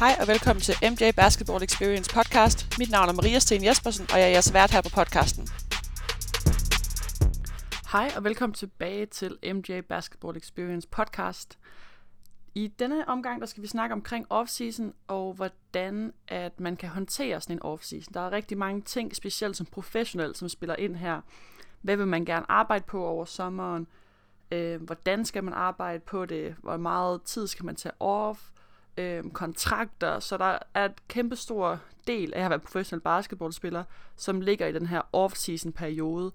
Hej og velkommen til MJ Basketball Experience podcast. Mit navn er Maria Sten Jespersen, og jeg er jeres vært her på podcasten. Hej og velkommen tilbage til MJ Basketball Experience podcast. I denne omgang der skal vi snakke omkring offseason og hvordan at man kan håndtere sådan en offseason. Der er rigtig mange ting, specielt som professionel, som spiller ind her. Hvad vil man gerne arbejde på over sommeren? Øh, hvordan skal man arbejde på det? Hvor meget tid skal man tage off? Øh, kontrakter. Så der er et kæmpestor del af at være professionel basketballspiller, som ligger i den her off-season periode,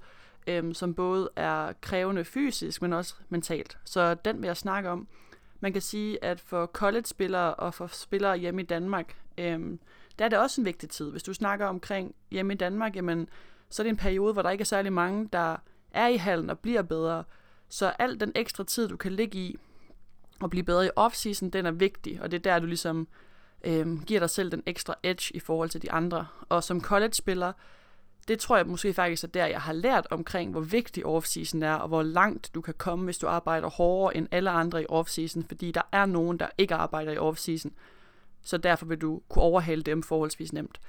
øh, som både er krævende fysisk, men også mentalt. Så den vil jeg snakke om. Man kan sige, at for college-spillere og for spillere hjemme i Danmark, øh, der er det også en vigtig tid. Hvis du snakker omkring hjemme i Danmark, jamen, så er det en periode, hvor der ikke er særlig mange, der er i hallen og bliver bedre. Så al den ekstra tid, du kan ligge i at blive bedre i off-season, den er vigtig, og det er der, du ligesom øh, giver dig selv den ekstra edge i forhold til de andre. Og som college-spiller, det tror jeg måske faktisk er der, jeg har lært omkring, hvor vigtig off-season er, og hvor langt du kan komme, hvis du arbejder hårdere end alle andre i off-season, fordi der er nogen, der ikke arbejder i off-season. Så derfor vil du kunne overhale dem forholdsvis nemt.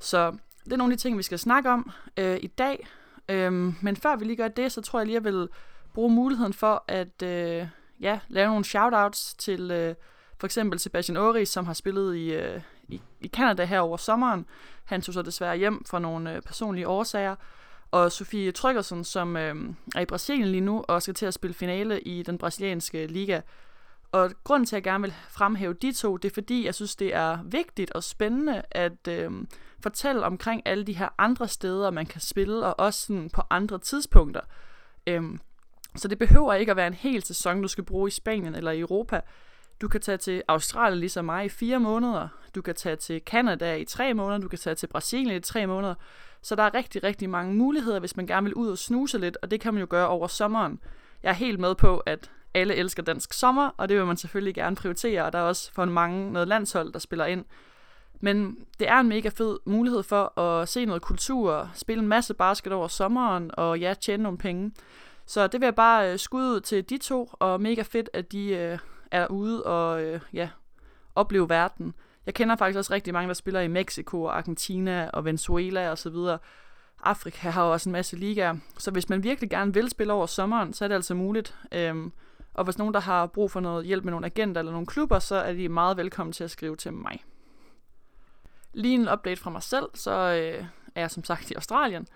Så det er nogle af de ting, vi skal snakke om øh, i dag. øh, men før vi lige gør det, så tror jeg lige, jeg vil bruge muligheden for at øh, ja, lave nogle shoutouts til øh, for eksempel Sebastian Ori, som har spillet i, øh, i, i Canada her over sommeren. Han tog så desværre hjem for nogle øh, personlige årsager. Og Sofie Tryggersen, som øh, er i Brasilien lige nu og skal til at spille finale i den brasilianske liga. Og grunden til, at jeg gerne vil fremhæve de to, det er fordi, jeg synes, det er vigtigt og spændende at øh, fortælle omkring alle de her andre steder, man kan spille, og også sådan på andre tidspunkter. Øh, så det behøver ikke at være en hel sæson, du skal bruge i Spanien eller i Europa. Du kan tage til Australien ligesom mig i fire måneder. Du kan tage til Canada i tre måneder. Du kan tage til Brasilien i tre måneder. Så der er rigtig, rigtig mange muligheder, hvis man gerne vil ud og snuse lidt, og det kan man jo gøre over sommeren. Jeg er helt med på, at alle elsker dansk sommer, og det vil man selvfølgelig gerne prioritere, og der er også for mange noget landshold, der spiller ind. Men det er en mega fed mulighed for at se noget kultur, spille en masse basket over sommeren, og ja, tjene nogle penge. Så det vil jeg bare øh, skudde ud til de to, og mega fedt, at de øh, er ude og øh, ja, opleve verden. Jeg kender faktisk også rigtig mange, der spiller i Mexico, og Argentina og Venezuela og så videre. Afrika har jo også en masse ligaer, så hvis man virkelig gerne vil spille over sommeren, så er det altså muligt. Øhm, og hvis nogen, der har brug for noget hjælp med nogle agenter eller nogle klubber, så er de meget velkommen til at skrive til mig. Lige en update fra mig selv, så øh, er jeg som sagt i Australien,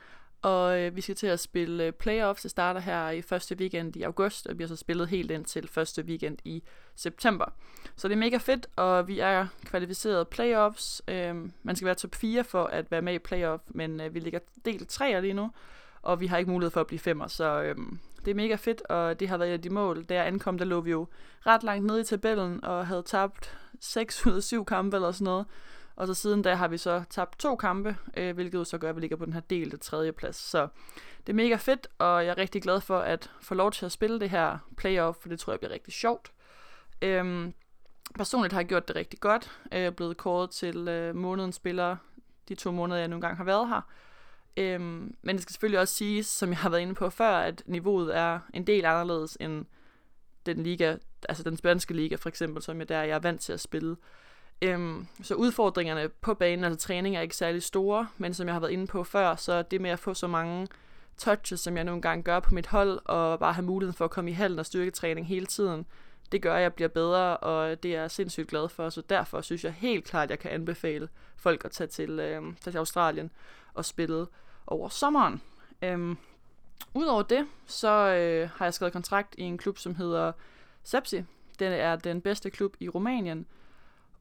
og øh, vi skal til at spille øh, playoffs. Det starter her i første weekend i august, og vi har så spillet helt ind til første weekend i september. Så det er mega fedt, og vi er kvalificeret playoffs. Øh, man skal være top 4 for at være med i playoff, men øh, vi ligger del 3 lige nu, og vi har ikke mulighed for at blive 5'er, så øh, det er mega fedt, og det har været et af de mål. Da jeg ankom, der lå vi jo ret langt nede i tabellen, og havde tabt 6 ud af 7 kampe eller sådan noget. Og så siden da har vi så tabt to kampe, øh, hvilket jo så gør, at vi ligger på den her delte tredje plads. Så det er mega fedt, og jeg er rigtig glad for at få lov til at spille det her playoff, for det tror jeg bliver rigtig sjovt. Øhm, personligt har jeg gjort det rigtig godt. Jeg er blevet kåret til øh, månedens spiller de to måneder, jeg nogle gange har været her. Øhm, men det skal selvfølgelig også siges, som jeg har været inde på før, at niveauet er en del anderledes end den liga, altså den spanske liga for eksempel, som jeg der jeg er vant til at spille. Øhm, så udfordringerne på banen, altså træning, er ikke særlig store, men som jeg har været inde på før, så det med at få så mange touches, som jeg nogle gange gør på mit hold, og bare have muligheden for at komme i hallen og styrketræning hele tiden, det gør, at jeg bliver bedre, og det er jeg sindssygt glad for, så derfor synes jeg helt klart, at jeg kan anbefale folk at tage til, øh, tage til Australien og spille over sommeren. Øhm, Udover det, så øh, har jeg skrevet kontrakt i en klub, som hedder Sepsi. Den er den bedste klub i Rumænien,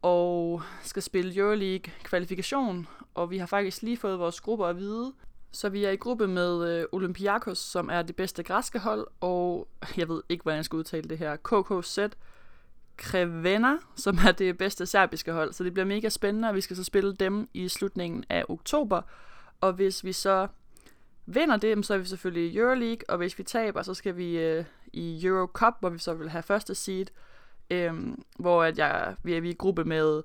og skal spille Euroleague kvalifikation, og vi har faktisk lige fået vores grupper at vide. Så vi er i gruppe med øh, Olympiakos, som er det bedste græske hold, og jeg ved ikke, hvordan jeg skal udtale det her, KKZ Krevena, som er det bedste serbiske hold. Så det bliver mega spændende, og vi skal så spille dem i slutningen af oktober. Og hvis vi så vinder det, så er vi selvfølgelig i Euroleague, og hvis vi taber, så skal vi øh, i Eurocup, hvor vi så vil have første seed øhm, hvor at jeg, vi er i gruppe med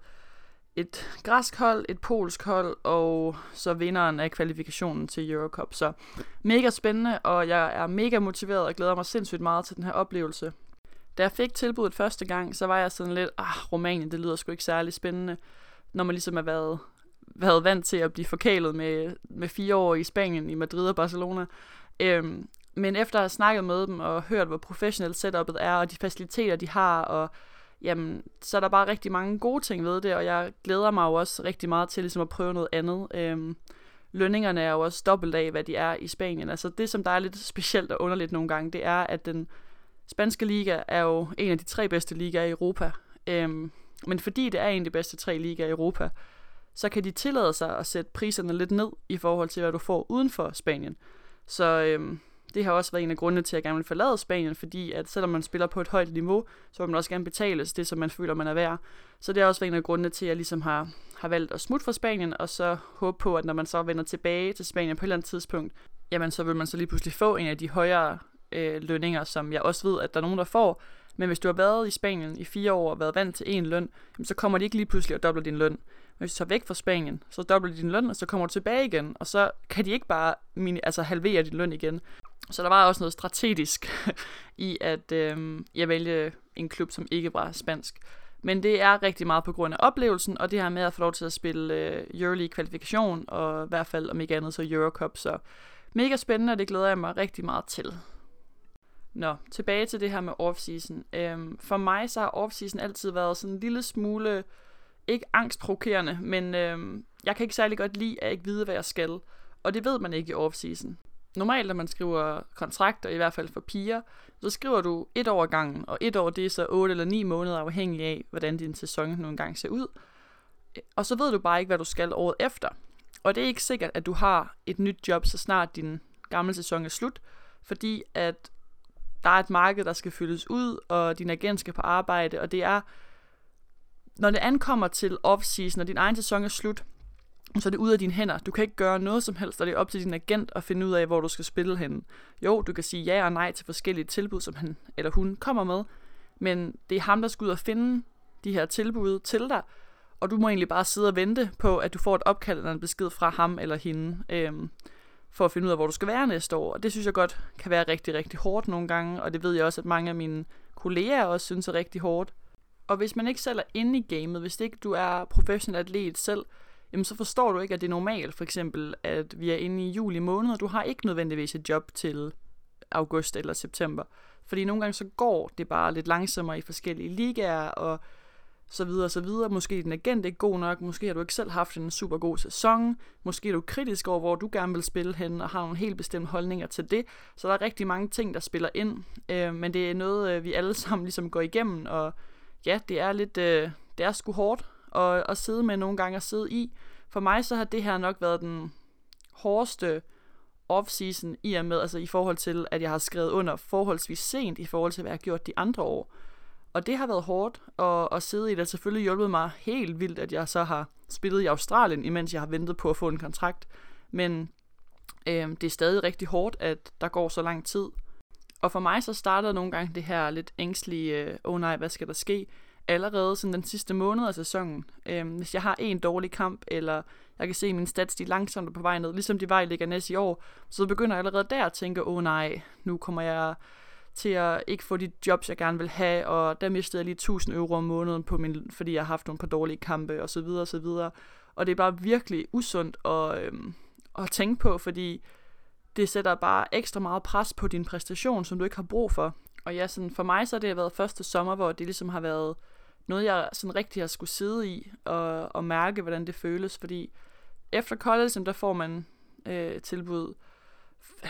et græsk hold, et polsk hold, og så vinderen af kvalifikationen til Eurocup. Så mega spændende, og jeg er mega motiveret og glæder mig sindssygt meget til den her oplevelse. Da jeg fik tilbuddet første gang, så var jeg sådan lidt, ah, Rumænien, det lyder sgu ikke særlig spændende, når man ligesom har været, været vant til at blive forkælet med, med fire år i Spanien, i Madrid og Barcelona. Øhm, men efter at have snakket med dem og hørt, hvor professionelt setupet er, og de faciliteter, de har, og jamen, så er der bare rigtig mange gode ting ved det, og jeg glæder mig jo også rigtig meget til ligesom at prøve noget andet. Øhm, lønningerne er jo også dobbelt af, hvad de er i Spanien. Altså det, som der er lidt specielt og underligt nogle gange, det er, at den spanske liga er jo en af de tre bedste ligaer i Europa. Øhm, men fordi det er en af de bedste tre ligaer i Europa, så kan de tillade sig at sætte priserne lidt ned i forhold til, hvad du får uden for Spanien. Så øhm, det har også været en af grundene til, at jeg gerne vil forlade Spanien, fordi at selvom man spiller på et højt niveau, så vil man også gerne betales det, som man føler, man er værd. Så det har også været en af grundene til, at jeg ligesom har, har valgt at smutte fra Spanien, og så håbe på, at når man så vender tilbage til Spanien på et eller andet tidspunkt, jamen så vil man så lige pludselig få en af de højere øh, lønninger, som jeg også ved, at der er nogen, der får. Men hvis du har været i Spanien i fire år og været vant til én løn, jamen, så kommer de ikke lige pludselig at doble din løn. Men hvis du tager væk fra Spanien, så dobler de din løn, og så kommer du tilbage igen, og så kan de ikke bare mini, altså halvere din løn igen. Så der var også noget strategisk i, at øh, jeg vælge en klub, som ikke var spansk. Men det er rigtig meget på grund af oplevelsen, og det her med at få lov til at spille øh, Euroleague kvalifikation, og i hvert fald om ikke andet så Eurocup, så mega spændende, og det glæder jeg mig rigtig meget til. Nå, tilbage til det her med off-season. Øhm, for mig så har off-season altid været sådan en lille smule, ikke angstprovokerende, men øhm, jeg kan ikke særlig godt lide at ikke vide, hvad jeg skal. Og det ved man ikke i off-season. Normalt, når man skriver kontrakter, i hvert fald for piger, så skriver du et år gangen, og et år det er så 8 eller 9 måneder afhængig af, hvordan din sæson nu engang ser ud. Og så ved du bare ikke, hvad du skal året efter. Og det er ikke sikkert, at du har et nyt job, så snart din gamle sæson er slut, fordi at der er et marked, der skal fyldes ud, og din agent skal på arbejde, og det er, når det ankommer til off-season, og din egen sæson er slut, så er det ud af dine hænder. Du kan ikke gøre noget som helst, og det er op til din agent at finde ud af, hvor du skal spille henne. Jo, du kan sige ja og nej til forskellige tilbud, som han eller hun kommer med, men det er ham, der skal ud og finde de her tilbud til dig, og du må egentlig bare sidde og vente på, at du får et opkald eller en besked fra ham eller hende, øhm, for at finde ud af, hvor du skal være næste år. Og det synes jeg godt kan være rigtig, rigtig hårdt nogle gange, og det ved jeg også, at mange af mine kolleger også synes er rigtig hårdt. Og hvis man ikke selv er inde i gamet, hvis ikke du er professionel atlet selv, jamen så forstår du ikke, at det er normalt, for eksempel, at vi er inde i juli måned, og du har ikke nødvendigvis et job til august eller september. Fordi nogle gange så går det bare lidt langsommere i forskellige ligaer, og så videre, så videre. Måske er din agent ikke god nok, måske har du ikke selv haft en super god sæson, måske er du kritisk over, hvor du gerne vil spille hen, og har nogle helt bestemte holdninger til det. Så der er rigtig mange ting, der spiller ind, øh, men det er noget, øh, vi alle sammen ligesom går igennem, og ja, det er lidt, øh, det er sgu hårdt at, at sidde med nogle gange at sidde i. For mig så har det her nok været den hårdeste off-season i og med, altså i forhold til, at jeg har skrevet under forholdsvis sent i forhold til, hvad jeg har gjort de andre år. Og det har været hårdt at, at sidde i. Det har selvfølgelig hjulpet mig helt vildt, at jeg så har spillet i Australien, imens jeg har ventet på at få en kontrakt. Men øh, det er stadig rigtig hårdt, at der går så lang tid. Og for mig så startede nogle gange det her lidt ængstlige, øh, oh nej, hvad skal der ske? Allerede sådan den sidste måned af sæsonen. Øhm, hvis jeg har en dårlig kamp, eller jeg kan se min stats, de langsomt på vej ned, ligesom de var i Liga i år, så begynder jeg allerede der at tænke, oh nej, nu kommer jeg til at ikke få de jobs, jeg gerne vil have, og der mistede jeg lige 1000 euro om måneden, på min, fordi jeg har haft nogle par dårlige kampe, og så videre, og så videre. Og det er bare virkelig usundt at, øhm, at tænke på, fordi det sætter bare ekstra meget pres på din præstation, som du ikke har brug for. Og ja, sådan for mig så har det været første sommer, hvor det ligesom har været noget, jeg sådan rigtig har skulle sidde i og, og mærke, hvordan det føles, fordi efter college, der får man øh, tilbud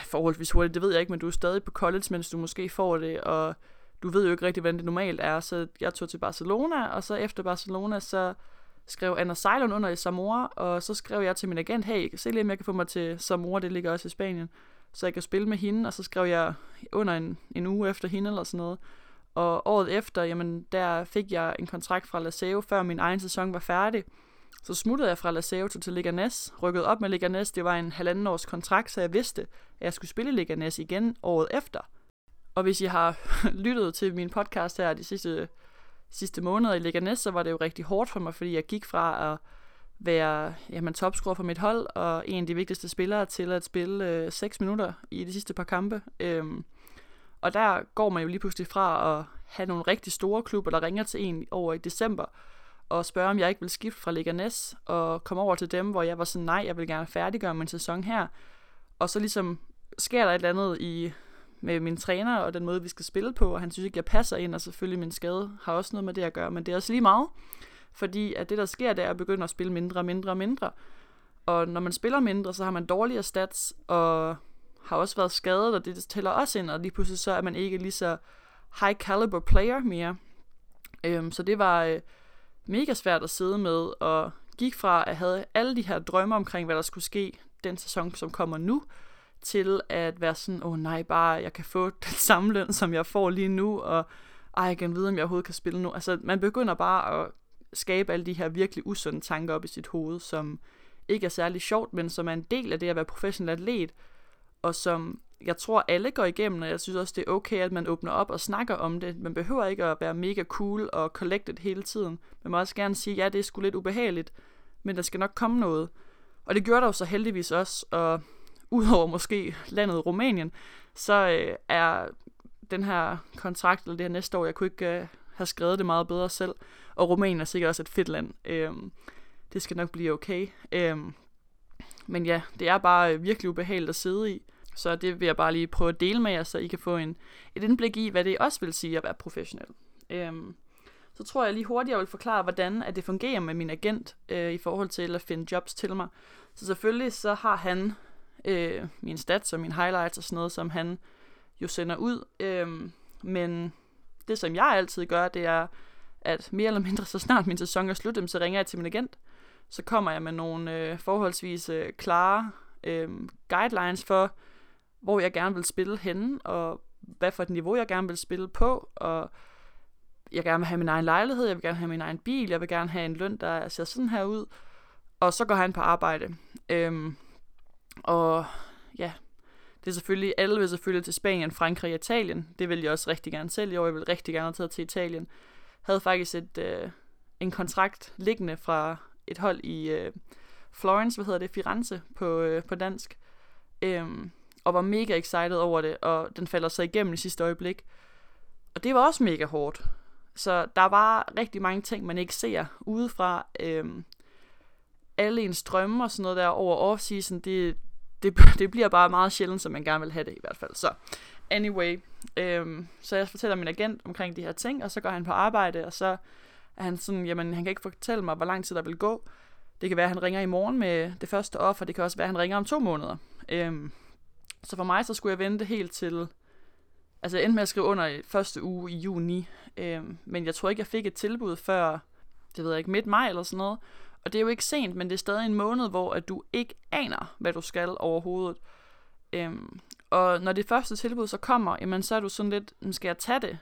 forholdsvis hurtigt, det ved jeg ikke, men du er stadig på college, mens du måske får det, og du ved jo ikke rigtig, hvordan det normalt er, så jeg tog til Barcelona, og så efter Barcelona, så skrev Anna Sejlund under i Zamora, og så skrev jeg til min agent, hey, se lige om jeg kan få mig til Zamora, det ligger også i Spanien, så jeg kan spille med hende, og så skrev jeg under en, en uge efter hende eller sådan noget. Og året efter, jamen, der fik jeg en kontrakt fra Laseo, før min egen sæson var færdig. Så smuttede jeg fra Laseo til Leganes, rykkede op med Leganes. Det var en halvanden års kontrakt, så jeg vidste, at jeg skulle spille Leganes igen året efter. Og hvis I har lyttet til min podcast her de sidste, sidste måneder i Leganes, så var det jo rigtig hårdt for mig, fordi jeg gik fra at være jamen, topscorer for mit hold, og en af de vigtigste spillere til at spille øh, 6 minutter i de sidste par kampe. Øhm, og der går man jo lige pludselig fra at have nogle rigtig store klubber, der ringer til en over i december, og spørger, om jeg ikke vil skifte fra Leganes og komme over til dem, hvor jeg var sådan, nej, jeg vil gerne færdiggøre min sæson her. Og så ligesom sker der et eller andet i, med min træner og den måde, vi skal spille på, og han synes ikke, jeg passer ind, og selvfølgelig min skade har også noget med det at gøre, men det er også lige meget, fordi at det, der sker, det er at begynde at spille mindre og mindre og mindre. Og når man spiller mindre, så har man dårligere stats, og har også været skadet, og det tæller også ind, og lige pludselig så er man ikke lige så high caliber player mere. Øhm, så det var øh, mega svært at sidde med, og gik fra at have alle de her drømme omkring, hvad der skulle ske den sæson, som kommer nu, til at være sådan, åh oh, nej, bare jeg kan få den samme løn, som jeg får lige nu, og ej, jeg kan vide, om jeg overhovedet kan spille nu. Altså, man begynder bare at skabe alle de her virkelig usunde tanker op i sit hoved, som ikke er særlig sjovt, men som er en del af det at være professionel atlet, og som jeg tror alle går igennem, og jeg synes også, det er okay, at man åbner op og snakker om det. Man behøver ikke at være mega cool og collected hele tiden. Man må også gerne sige, ja, det er sgu lidt ubehageligt, men der skal nok komme noget. Og det gjorde der jo så heldigvis også, og udover måske landet Rumænien, så øh, er den her kontrakt, eller det her næste år, jeg kunne ikke øh, have skrevet det meget bedre selv. Og Rumænien er sikkert også et fedt land. Øh, det skal nok blive okay. Øh, men ja, det er bare øh, virkelig ubehageligt at sidde i. Så det vil jeg bare lige prøve at dele med jer, så I kan få en, et indblik i, hvad det også vil sige at være professionel. Øhm, så tror jeg lige hurtigt, jeg vil forklare, hvordan at det fungerer med min agent øh, i forhold til at finde jobs til mig. Så selvfølgelig så har han øh, min stats og mine highlights og sådan noget, som han jo sender ud. Øh, men det, som jeg altid gør, det er, at mere eller mindre så snart min sæson er slut, så ringer jeg til min agent. Så kommer jeg med nogle øh, forholdsvis øh, klare øh, guidelines for, hvor jeg gerne vil spille henne, og hvad for et niveau jeg gerne vil spille på, og jeg gerne vil have min egen lejlighed, jeg vil gerne have min egen bil, jeg vil gerne have en løn, der ser sådan her ud, og så går han på arbejde. Øhm, og ja, det er selvfølgelig, alle vil selvfølgelig til Spanien, Frankrig og Italien. Det vil jeg også rigtig gerne selv i år. Jeg vil rigtig gerne have taget til Italien. Havde faktisk et, øh, en kontrakt liggende fra et hold i øh, Florence, hvad hedder det, Firenze på, øh, på dansk. Øhm, og var mega excited over det, og den falder så igennem i sidste øjeblik. Og det var også mega hårdt. Så der var rigtig mange ting, man ikke ser udefra. Øhm, alle ens drømme og sådan noget der over off-season, det, det, det bliver bare meget sjældent, som man gerne vil have det i hvert fald. Så anyway, øhm, så jeg fortæller min agent omkring de her ting, og så går han på arbejde, og så er han sådan, jamen han kan ikke fortælle mig, hvor lang tid der vil gå. Det kan være, at han ringer i morgen med det første offer, det kan også være, at han ringer om to måneder. Øhm, så for mig, så skulle jeg vente helt til... Altså, jeg endte med at skrive under i første uge i juni. Øh, men jeg tror ikke, jeg fik et tilbud før, det ved jeg ikke, midt maj eller sådan noget. Og det er jo ikke sent, men det er stadig en måned, hvor at du ikke aner, hvad du skal overhovedet. Øhm, og når det første tilbud så kommer, jamen så er du sådan lidt, skal jeg tage det?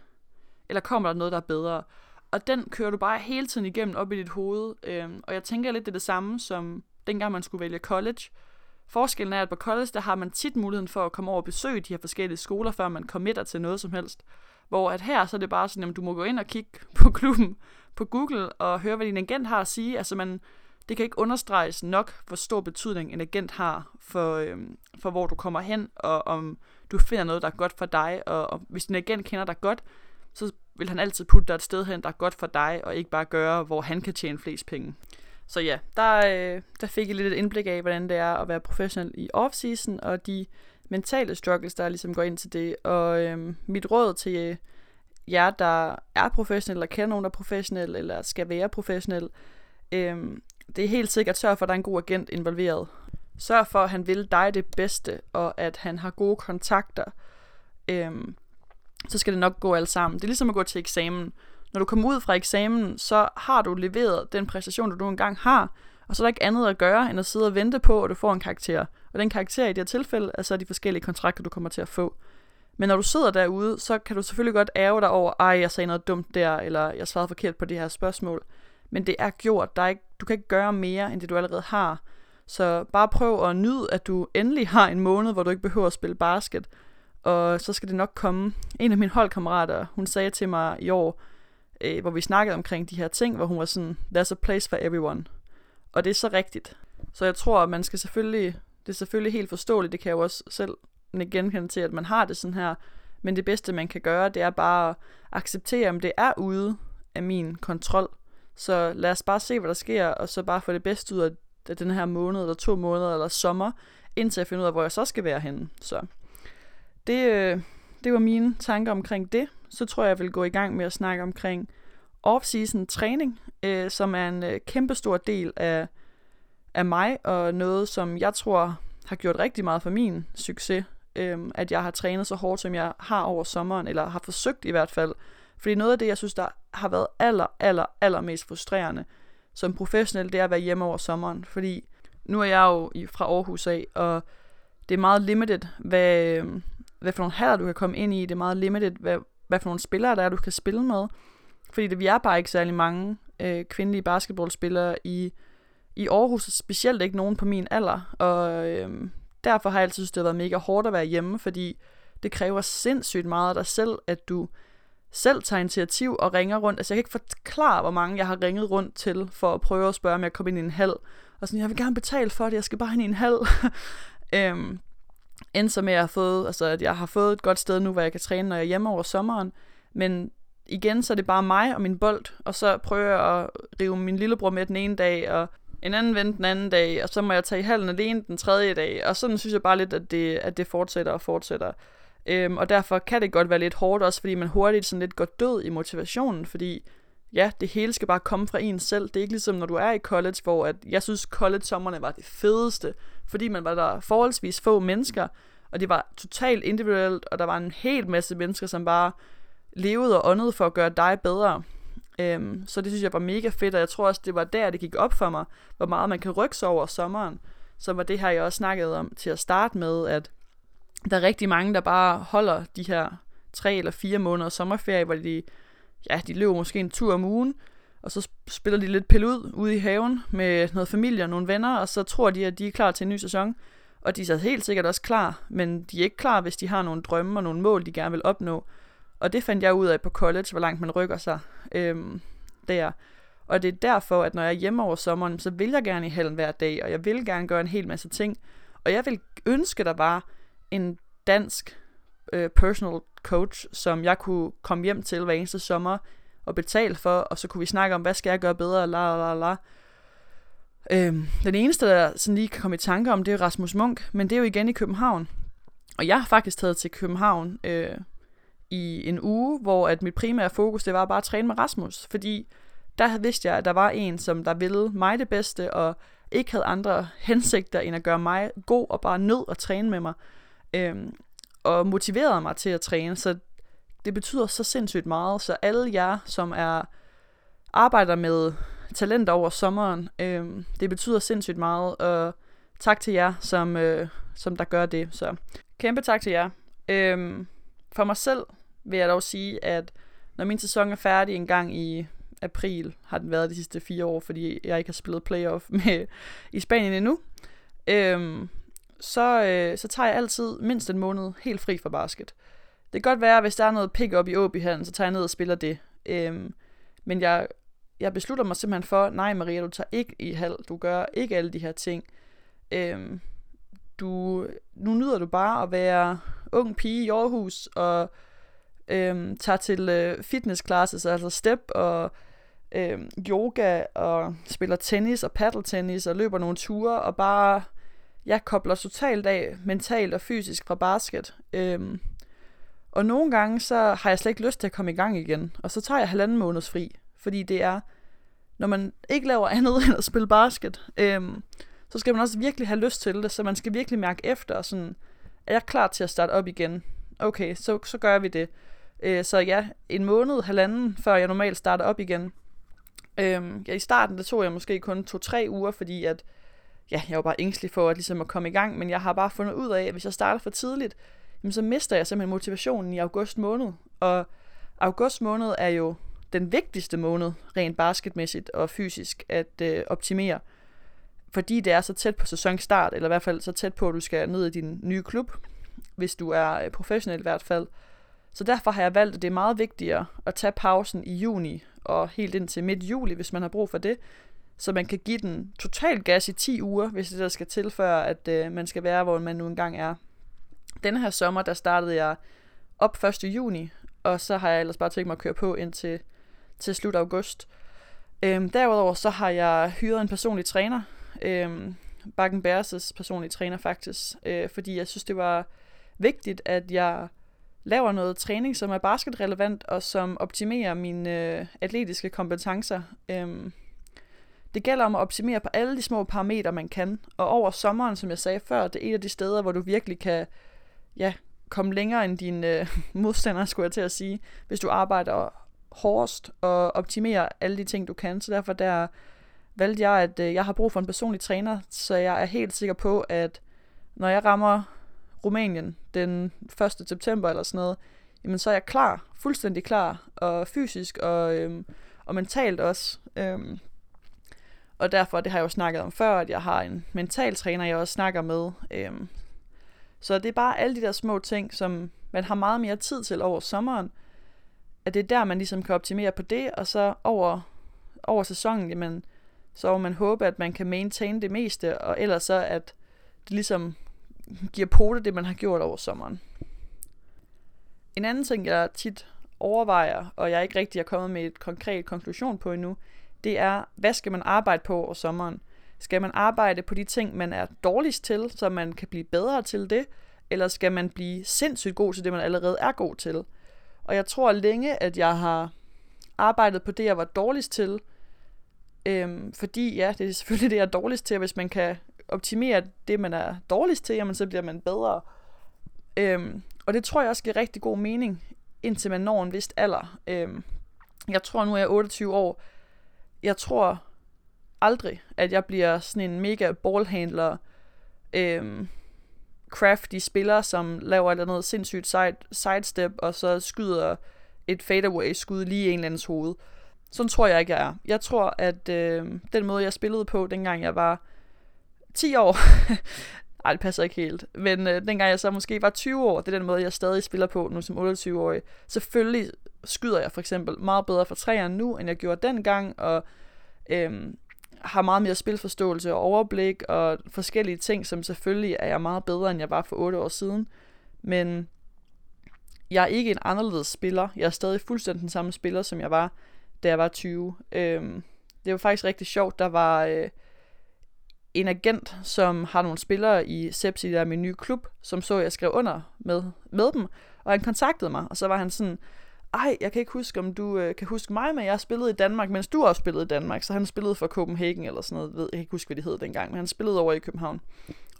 Eller kommer der noget, der er bedre? Og den kører du bare hele tiden igennem op i dit hoved. Øhm, og jeg tænker lidt, det er det samme som dengang man skulle vælge college. Forskellen er, at på college, der har man tit muligheden for at komme over og besøge de her forskellige skoler, før man committer til noget som helst. Hvor at her, så er det bare sådan, at du må gå ind og kigge på klubben på Google og høre, hvad din agent har at sige. Altså man, det kan ikke understreges nok, hvor stor betydning en agent har for, øhm, for hvor du kommer hen, og om du finder noget, der er godt for dig. Og, og hvis din agent kender dig godt, så vil han altid putte dig et sted hen, der er godt for dig, og ikke bare gøre, hvor han kan tjene flest penge. Så ja, der, øh, der fik jeg lidt et indblik af, hvordan det er at være professionel i off-season, og de mentale struggles, der ligesom går ind til det. Og øh, mit råd til øh, jer, der er professionel, eller kender nogen, der er professionel, eller skal være professionel, øh, det er helt sikkert, sørg for, at der er en god agent involveret. Sørg for, at han vil dig det bedste, og at han har gode kontakter. Øh, så skal det nok gå alt sammen. Det er ligesom at gå til eksamen når du kommer ud fra eksamen, så har du leveret den præstation, du nu engang har, og så er der ikke andet at gøre, end at sidde og vente på, at du får en karakter. Og den karakter i det her tilfælde er så de forskellige kontrakter, du kommer til at få. Men når du sidder derude, så kan du selvfølgelig godt ærge dig over, ej, jeg sagde noget dumt der, eller jeg svarede forkert på det her spørgsmål. Men det er gjort. Der er ikke, du kan ikke gøre mere, end det du allerede har. Så bare prøv at nyde, at du endelig har en måned, hvor du ikke behøver at spille basket. Og så skal det nok komme. En af mine holdkammerater, hun sagde til mig i år, øh, hvor vi snakkede omkring de her ting, hvor hun var sådan, there's a place for everyone. Og det er så rigtigt. Så jeg tror, at man skal selvfølgelig, det er selvfølgelig helt forståeligt, det kan jeg jo også selv genkende til, at man har det sådan her, Men det bedste, man kan gøre, det er bare at acceptere, om det er ude af min kontrol. Så lad os bare se, hvad der sker, og så bare få det bedste ud af den her måned, eller to måneder, eller sommer, indtil jeg finder ud af, hvor jeg så skal være henne. Så det, øh, det var mine tanker omkring det. Så tror jeg, jeg vil gå i gang med at snakke omkring off-season træning, øh, som er en øh, kæmpestor del af, af mig, og noget, som jeg tror har gjort rigtig meget for min succes, øh, at jeg har trænet så hårdt, som jeg har over sommeren, eller har forsøgt i hvert fald. Fordi noget af det, jeg synes, der har været aller, aller, aller mest frustrerende som professionel, det er at være hjemme over sommeren. Fordi nu er jeg jo fra Aarhus af, og det er meget limited, hvad, øh, hvad for nogle haller du kan komme ind i. Det er meget limited, hvad, hvad for nogle spillere der er, du kan spille med. Fordi det, vi er bare ikke særlig mange øh, kvindelige basketballspillere i, i Aarhus, specielt ikke nogen på min alder. Og øh, derfor har jeg altid synes, det har været mega hårdt at være hjemme, fordi det kræver sindssygt meget af dig selv, at du selv tager initiativ og ringer rundt. Altså jeg kan ikke forklare, hvor mange jeg har ringet rundt til, for at prøve at spørge, om jeg kommer ind i en hal. Og sådan, jeg vil gerne betale for det, jeg skal bare ind i en hal. øhm, endte så med, at jeg har, fået, altså, at jeg har fået et godt sted nu, hvor jeg kan træne, når jeg er hjemme over sommeren. Men igen, så er det bare mig og min bold, og så prøver jeg at rive min lillebror med den ene dag, og en anden ven den anden dag, og så må jeg tage i halen alene den tredje dag, og sådan synes jeg bare lidt, at det, at det fortsætter og fortsætter. Øhm, og derfor kan det godt være lidt hårdt også, fordi man hurtigt sådan lidt går død i motivationen, fordi ja, det hele skal bare komme fra en selv. Det er ikke ligesom, når du er i college, hvor at, jeg synes, college-sommerne var det fedeste, fordi man var der forholdsvis få mennesker, og det var totalt individuelt, og der var en hel masse mennesker, som bare levede og åndede for at gøre dig bedre. Øhm, så det synes jeg var mega fedt, og jeg tror også, det var der, det gik op for mig, hvor meget man kan rykke sig over sommeren. Så var det her, jeg også snakkede om til at starte med, at der er rigtig mange, der bare holder de her tre eller fire måneder sommerferie, hvor de, ja, de løber måske en tur om ugen, og så spiller de lidt pille ud ude i haven med noget familie og nogle venner, og så tror de, at de er klar til en ny sæson. Og de er så helt sikkert også klar, men de er ikke klar, hvis de har nogle drømme og nogle mål, de gerne vil opnå. Og det fandt jeg ud af på college, hvor langt man rykker sig øhm, der. Og det er derfor, at når jeg er hjemme over sommeren, så vil jeg gerne i halen hver dag, og jeg vil gerne gøre en hel masse ting. Og jeg vil ønske, der var en dansk øh, personal coach, som jeg kunne komme hjem til hver eneste sommer og betale for, og så kunne vi snakke om, hvad skal jeg gøre bedre, la la la. Øhm, den eneste, der sådan lige kan komme i tanke om, det er Rasmus Munk, men det er jo igen i København. Og jeg har faktisk taget til København øh, i en uge, hvor at mit primære fokus, det var bare at træne med Rasmus, fordi der vidste jeg, at der var en, som der ville mig det bedste, og ikke havde andre hensigter, end at gøre mig god og bare nød at træne med mig øhm, og motiverede mig til at træne, så det betyder så sindssygt meget, så alle jer, som er arbejder med talent over sommeren, øh, det betyder sindssygt meget, og tak til jer, som, øh, som der gør det, så kæmpe tak til jer. Øh, for mig selv vil jeg dog sige, at når min sæson er færdig en gang i april, har den været de sidste fire år, fordi jeg ikke har spillet playoff med, i Spanien endnu, øhm, så, øh, så tager jeg altid mindst en måned helt fri fra basket. Det kan godt være, hvis der er noget pick up i Åbyhallen, så tager jeg ned og spiller det. Øhm, men jeg, jeg beslutter mig simpelthen for, nej Maria, du tager ikke i hal, du gør ikke alle de her ting. Øhm, du, nu nyder du bare at være ung pige i Aarhus, og øhm, tager til øh, fitness classes, altså step og øhm, yoga, og spiller tennis og paddeltennis, og løber nogle ture, og bare jeg kobler totalt af mentalt og fysisk fra basket. Øhm, og nogle gange, så har jeg slet ikke lyst til at komme i gang igen. Og så tager jeg halvanden måneds fri. Fordi det er, når man ikke laver andet end at spille basket, øhm, så skal man også virkelig have lyst til det. Så man skal virkelig mærke efter, og sådan, er jeg klar til at starte op igen? Okay, så, så gør vi det. Øh, så ja, en måned, halvanden, før jeg normalt starter op igen. Øhm, ja, i starten, der tog jeg måske kun to-tre uger, fordi at ja, jeg var bare ængstelig for at, ligesom at komme i gang, men jeg har bare fundet ud af, at hvis jeg starter for tidligt, jamen, så mister jeg simpelthen motivationen i august måned. Og august måned er jo den vigtigste måned, rent basketmæssigt og fysisk, at øh, optimere. Fordi det er så tæt på sæsonstart, eller i hvert fald så tæt på, at du skal ned i din nye klub, hvis du er øh, professionel i hvert fald. Så derfor har jeg valgt, at det er meget vigtigere at tage pausen i juni og helt ind til midt juli, hvis man har brug for det, så man kan give den total gas i 10 uger, hvis det der skal tilføre, at øh, man skal være, hvor man nu engang er. Denne her sommer, der startede jeg op 1. juni, og så har jeg ellers bare tænkt mig at køre på indtil til slut august. Øhm, derudover så har jeg hyret en personlig træner, øhm, Bakken Bærses personlige træner faktisk, øh, fordi jeg synes, det var vigtigt, at jeg laver noget træning, som er basketrelevant og som optimerer mine øh, atletiske kompetencer. Øhm, det gælder om at optimere på alle de små parametre, man kan. Og over sommeren, som jeg sagde før, det er et af de steder, hvor du virkelig kan ja, komme længere end dine øh, modstandere, skulle jeg til at sige, hvis du arbejder hårdest og optimerer alle de ting, du kan. Så derfor der valgte jeg, at øh, jeg har brug for en personlig træner, så jeg er helt sikker på, at når jeg rammer Rumænien den 1. september eller sådan noget, jamen så er jeg klar, fuldstændig klar, og fysisk og, øhm, og mentalt også. Øhm, og derfor, det har jeg jo snakket om før, at jeg har en mental træner, jeg også snakker med. Øhm, så det er bare alle de der små ting, som man har meget mere tid til over sommeren, at det er der, man ligesom kan optimere på det, og så over, over sæsonen, jamen, så må man håbe, at man kan maintain det meste, og ellers så, at det ligesom giver pote det, man har gjort over sommeren. En anden ting, jeg tit overvejer, og jeg ikke rigtig er kommet med et konkret konklusion på endnu, det er, hvad skal man arbejde på over sommeren? Skal man arbejde på de ting, man er dårligst til, så man kan blive bedre til det? Eller skal man blive sindssygt god til det, man allerede er god til? Og jeg tror længe, at jeg har arbejdet på det, jeg var dårligst til. Øhm, fordi ja, det er selvfølgelig det, jeg er dårligst til, og hvis man kan optimere det, man er dårligst til, jamen, så bliver man bedre. Øhm, og det tror jeg også giver rigtig god mening, indtil man når en vist alder. Øhm, jeg tror, nu er jeg 28 år. Jeg tror aldrig, at jeg bliver sådan en mega ballhandler, øhm, crafty spiller, som laver et eller andet sindssygt side, sidestep, og så skyder et fadeaway skud lige i en eller andens hoved. Sådan tror jeg ikke, jeg er. Jeg tror, at øh, den måde, jeg spillede på, dengang jeg var 10 år, ej, det passer ikke helt, men øh, dengang jeg så måske var 20 år, det er den måde, jeg stadig spiller på nu som 28-årig. Selvfølgelig skyder jeg for eksempel meget bedre for træerne nu, end jeg gjorde dengang, og øh, har meget mere spilforståelse og overblik og forskellige ting, som selvfølgelig er jeg meget bedre, end jeg var for 8 år siden. Men jeg er ikke en anderledes spiller. Jeg er stadig fuldstændig den samme spiller, som jeg var, da jeg var 20. Øhm, det var faktisk rigtig sjovt. Der var øh, en agent, som har nogle spillere i Sepsi, der er min nye klub, som så, at jeg skrev under med, med dem. Og han kontaktede mig, og så var han sådan, ej, jeg kan ikke huske, om du øh, kan huske mig, men jeg spillede i Danmark, mens du også spillede i Danmark. Så han spillede for Copenhagen eller sådan noget, ved, jeg kan ikke huske, hvad det hed dengang, men han spillede over i København.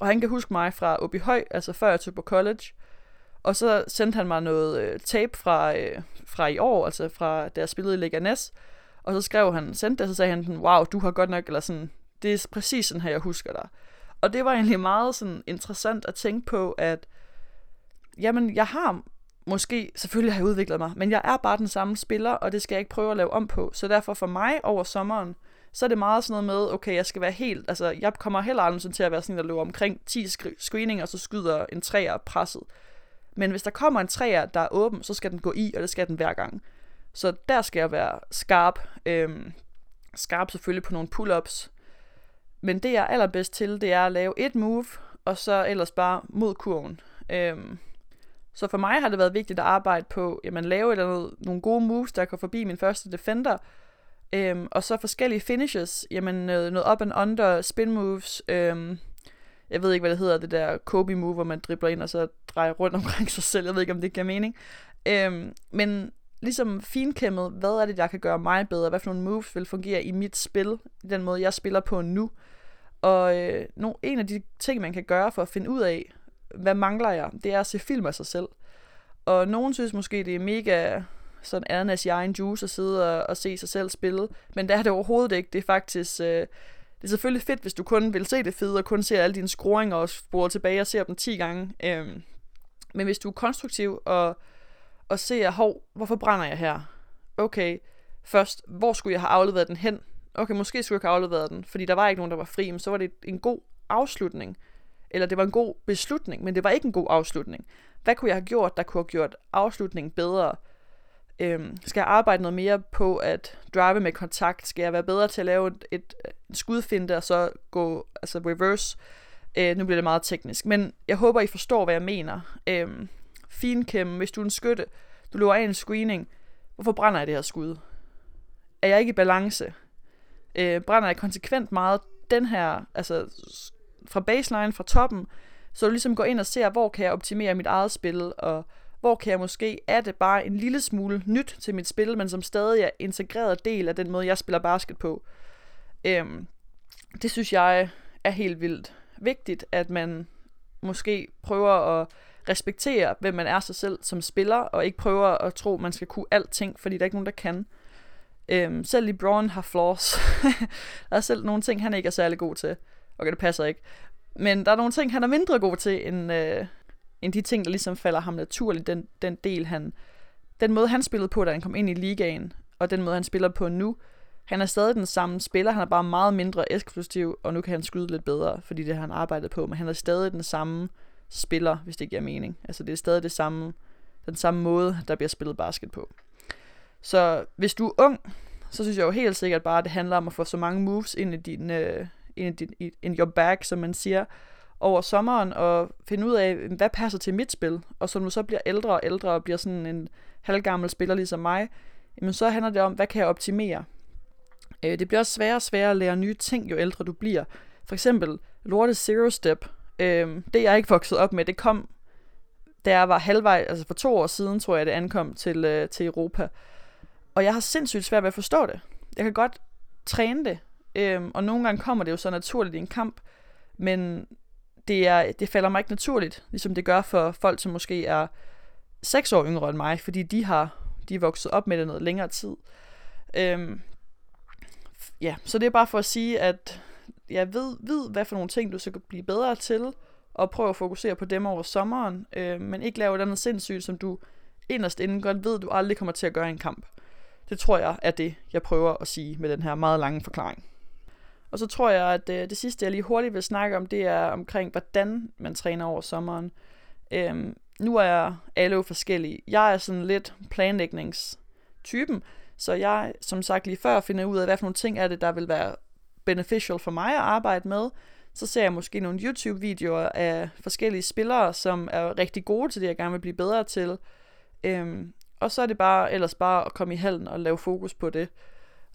Og han kan huske mig fra Åby Høj, altså før jeg tog på college. Og så sendte han mig noget øh, tape fra, øh, fra i år, altså fra da jeg spillede i Leganes. Og så skrev han, sendte det, og så sagde han, wow, du har godt nok, eller sådan, det er præcis sådan her, jeg husker dig. Og det var egentlig meget sådan interessant at tænke på, at jamen, jeg har måske, selvfølgelig har jeg udviklet mig, men jeg er bare den samme spiller, og det skal jeg ikke prøve at lave om på. Så derfor for mig over sommeren, så er det meget sådan noget med, okay, jeg skal være helt, altså jeg kommer heller aldrig sådan til at være sådan en, der løber omkring 10 screeninger, og så skyder en træer presset. Men hvis der kommer en træer, der er åben, så skal den gå i, og det skal den hver gang. Så der skal jeg være skarp. Øhm, skarp selvfølgelig på nogle pull-ups. Men det jeg er allerbedst til, det er at lave et move, og så ellers bare mod kurven. Øhm, så for mig har det været vigtigt at arbejde på, jamen lave eller noget, nogle gode moves, der går forbi min første defender, øhm, og så forskellige finishes, jamen noget, noget up and under spin moves, øhm, jeg ved ikke, hvad det hedder, det der Kobe move, hvor man dribler ind og så drejer rundt omkring sig selv, jeg ved ikke, om det giver mening, øhm, men ligesom finkæmmet, hvad er det, der kan gøre mig bedre, hvad for nogle moves vil fungere i mit spil, den måde, jeg spiller på nu, og øh, no, en af de ting, man kan gøre for at finde ud af, hvad mangler jeg? Det er at se film af sig selv. Og nogen synes måske, det er mega sådan ananas i egen juice at sidde og, og se sig selv spille. Men det er det overhovedet ikke. Det er faktisk... Øh, det er selvfølgelig fedt, hvis du kun vil se det fede, og kun ser alle dine scoringer og sporer tilbage og ser dem 10 gange. Øhm, men hvis du er konstruktiv og, og ser, hov, hvorfor brænder jeg her? Okay, først, hvor skulle jeg have afleveret den hen? Okay, måske skulle jeg have afleveret den, fordi der var ikke nogen, der var fri, men så var det en god afslutning eller det var en god beslutning, men det var ikke en god afslutning. Hvad kunne jeg have gjort, der kunne have gjort afslutningen bedre? Øhm, skal jeg arbejde noget mere på at drive med kontakt? Skal jeg være bedre til at lave et, et, et skudfinde og så gå altså reverse? Øh, nu bliver det meget teknisk, men jeg håber, I forstår, hvad jeg mener. Øhm, finkæmme, hvis du er en skytte, du løber af en screening, hvorfor brænder jeg det her skud? Er jeg ikke i balance? Øh, brænder jeg konsekvent meget den her, altså fra baseline, fra toppen, så du ligesom går ind og ser, hvor kan jeg optimere mit eget spil, og hvor kan jeg måske det bare en lille smule nyt til mit spil, men som stadig er integreret del af den måde, jeg spiller basket på. Øhm, det synes jeg er helt vildt vigtigt, at man måske prøver at respektere, hvem man er sig selv som spiller, og ikke prøver at tro, at man skal kunne alting, fordi der er ikke nogen, der kan. Øhm, selv LeBron har flaws. der er selv nogle ting, han ikke er særlig god til. Okay, det passer ikke. Men der er nogle ting, han er mindre god til, end, øh, end de ting, der ligesom falder ham naturligt. Den, den del, han... Den måde, han spillede på, da han kom ind i ligaen, og den måde, han spiller på nu, han er stadig den samme spiller, han er bare meget mindre eksplosiv, og nu kan han skyde lidt bedre, fordi det har han arbejdet på, men han er stadig den samme spiller, hvis det giver mening. Altså det er stadig det samme, den samme måde, der bliver spillet basket på. Så hvis du er ung, så synes jeg jo helt sikkert bare, at det handler om at få så mange moves ind i din, øh, in, in your bag, som man siger, over sommeren, og finde ud af, hvad passer til mit spil. Og så når du så bliver ældre og ældre, og bliver sådan en halvgammel spiller ligesom mig, jamen så handler det om, hvad kan jeg optimere? Øh, det bliver også sværere og sværere at lære nye ting, jo ældre du bliver. For eksempel Lorte Zero Step. Øh, det jeg ikke vokset op med, det kom, da jeg var halvvej, altså for to år siden, tror jeg, det ankom til, øh, til Europa. Og jeg har sindssygt svært ved at forstå det. Jeg kan godt træne det, øh, og nogle gange kommer det jo så naturligt i en kamp, men det, er, det falder mig ikke naturligt, ligesom det gør for folk, som måske er seks år yngre end mig, fordi de har de er vokset op med det noget længere tid. Øhm, ja, så det er bare for at sige, at jeg ved, ved, hvad for nogle ting, du skal blive bedre til, og prøve at fokusere på dem over sommeren, øh, men ikke lave et andet sindssygt, som du inderst inden godt ved, du aldrig kommer til at gøre i en kamp. Det tror jeg er det, jeg prøver at sige med den her meget lange forklaring. Og så tror jeg, at det, øh, det sidste, jeg lige hurtigt vil snakke om, det er omkring, hvordan man træner over sommeren. Øhm, nu er alle jo forskellige. Jeg er sådan lidt planlægningstypen, så jeg, som sagt lige før, finder ud af, hvad for nogle ting er det, der vil være beneficial for mig at arbejde med. Så ser jeg måske nogle YouTube-videoer af forskellige spillere, som er rigtig gode til det, jeg gerne vil blive bedre til. Øhm, og så er det bare ellers bare at komme i halen og lave fokus på det.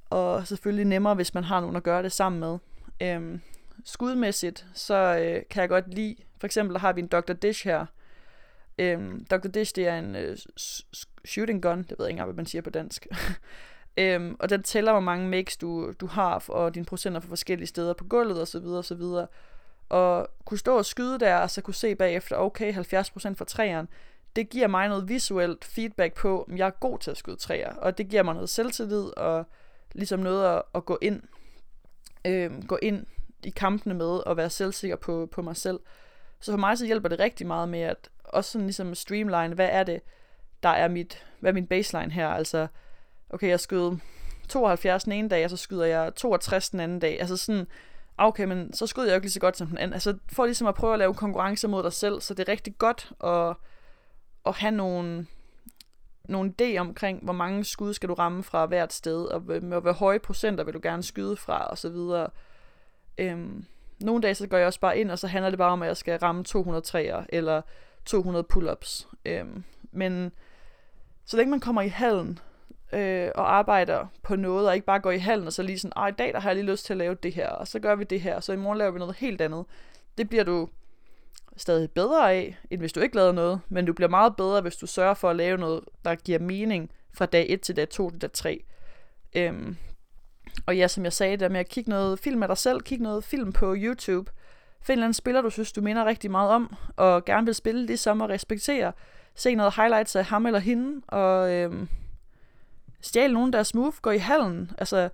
Og selvfølgelig nemmere, hvis man har nogen at gøre det sammen med. Øhm, skudmæssigt, så øh, kan jeg godt lide, for eksempel har vi en Dr. Dish her. Øhm, Dr. Dish, det er en øh, shooting gun, det ved jeg ikke engang, hvad man siger på dansk. øhm, og den tæller, hvor mange makes du, du har, og dine procenter fra forskellige steder på gulvet osv. osv. Og kunne stå og skyde der, og så kunne se bagefter, okay, 70% fra træerne, det giver mig noget visuelt feedback på, om jeg er god til at skyde træer, og det giver mig noget selvtillid, og ligesom noget at, at gå ind øh, gå ind i kampene med og være selvsikker på, på mig selv. Så for mig så hjælper det rigtig meget med at også sådan ligesom streamline, hvad er det, der er mit, hvad er min baseline her? Altså, okay, jeg skød 72 den ene dag, og så skyder jeg 62 den anden dag. Altså sådan, okay, men så skyder jeg jo ikke lige så godt som den anden. Altså for ligesom at prøve at lave konkurrence mod dig selv, så det er rigtig godt at, at have nogle, nogle idé omkring, hvor mange skud skal du ramme fra hvert sted, og hvor, hvor høje procenter vil du gerne skyde fra, og så videre. Øhm, nogle dage så går jeg også bare ind, og så handler det bare om, at jeg skal ramme 200 træer, eller 200 pull-ups. Øhm, men så længe man kommer i hallen, øh, og arbejder på noget, og ikke bare går i hallen, og så lige sådan, i dag der har jeg lige lyst til at lave det her, og så gør vi det her, og så i morgen laver vi noget helt andet. Det bliver du stadig bedre af, end hvis du ikke lavede noget, men du bliver meget bedre, hvis du sørger for at lave noget, der giver mening fra dag 1 til dag 2 til dag 3. Øhm, og ja, som jeg sagde, der med at kigge noget film af dig selv, kigge noget film på YouTube, find en anden spiller, du synes, du minder rigtig meget om, og gerne vil spille ligesom og respektere, se noget highlights af ham eller hende, og øhm, stjæle nogen, der er smooth, gå i hallen. Altså,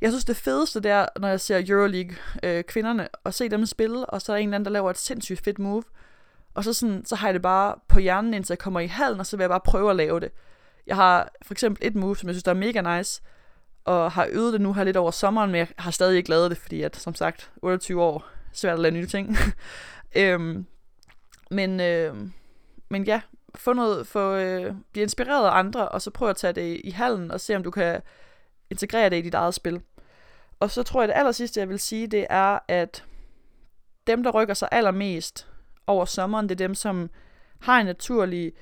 jeg synes, det fedeste der, når jeg ser Euroleague øh, kvinderne, og se dem spille, og så er der en eller anden, der laver et sindssygt fedt move. Og så, sådan, så har jeg det bare på hjernen, indtil jeg kommer i hallen, og så vil jeg bare prøve at lave det. Jeg har for eksempel et move, som jeg synes, der er mega nice, og har øvet det nu her lidt over sommeren, men jeg har stadig ikke lavet det, fordi at, som sagt, 28 år, svært at lave nye ting. øhm, men, øh, men ja, få noget, få, øh, blive inspireret af andre, og så prøve at tage det i hallen, og se om du kan integrere det i dit eget spil. Og så tror jeg, det aller sidste, jeg vil sige, det er, at dem, der rykker sig allermest over sommeren, det er dem, som har en naturlig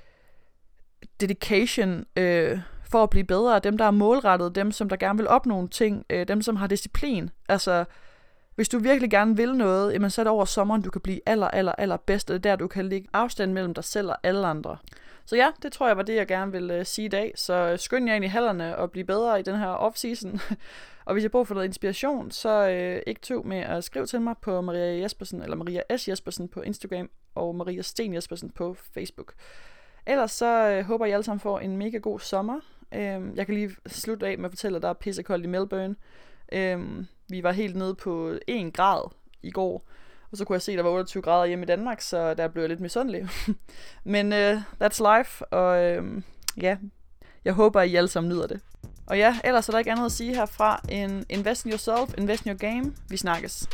dedication øh, for at blive bedre, dem der er målrettet, dem som der gerne vil opnå nogle ting, øh, dem som har disciplin. Altså, hvis du virkelig gerne vil noget, jamen så er det over sommeren, du kan blive aller, aller, aller bedst, og det er der, du kan ligge afstand mellem dig selv og alle andre. Så ja, det tror jeg var det, jeg gerne vil øh, sige i dag. Så øh, skynd jer ind i hallerne og blive bedre i den her off-season. og hvis jeg bruger for noget inspiration, så øh, ikke tøv med at skrive til mig på Maria Jespersen, eller Maria S. Jespersen på Instagram, og Maria Sten Jespersen på Facebook. Ellers så øh, håber jeg alle sammen får en mega god sommer. Øh, jeg kan lige slutte af med at fortælle, at der er pissekoldt i Melbourne. Uh, vi var helt nede på 1 grad i går. Og så kunne jeg se, at der var 28 grader hjemme i Danmark, så der blev jeg lidt misundelig. Men uh, that's life, og uh, ja, jeg håber, at I alle sammen nyder det. Og ja, ellers er der ikke andet at sige herfra end invest in yourself, invest in your game. Vi snakkes.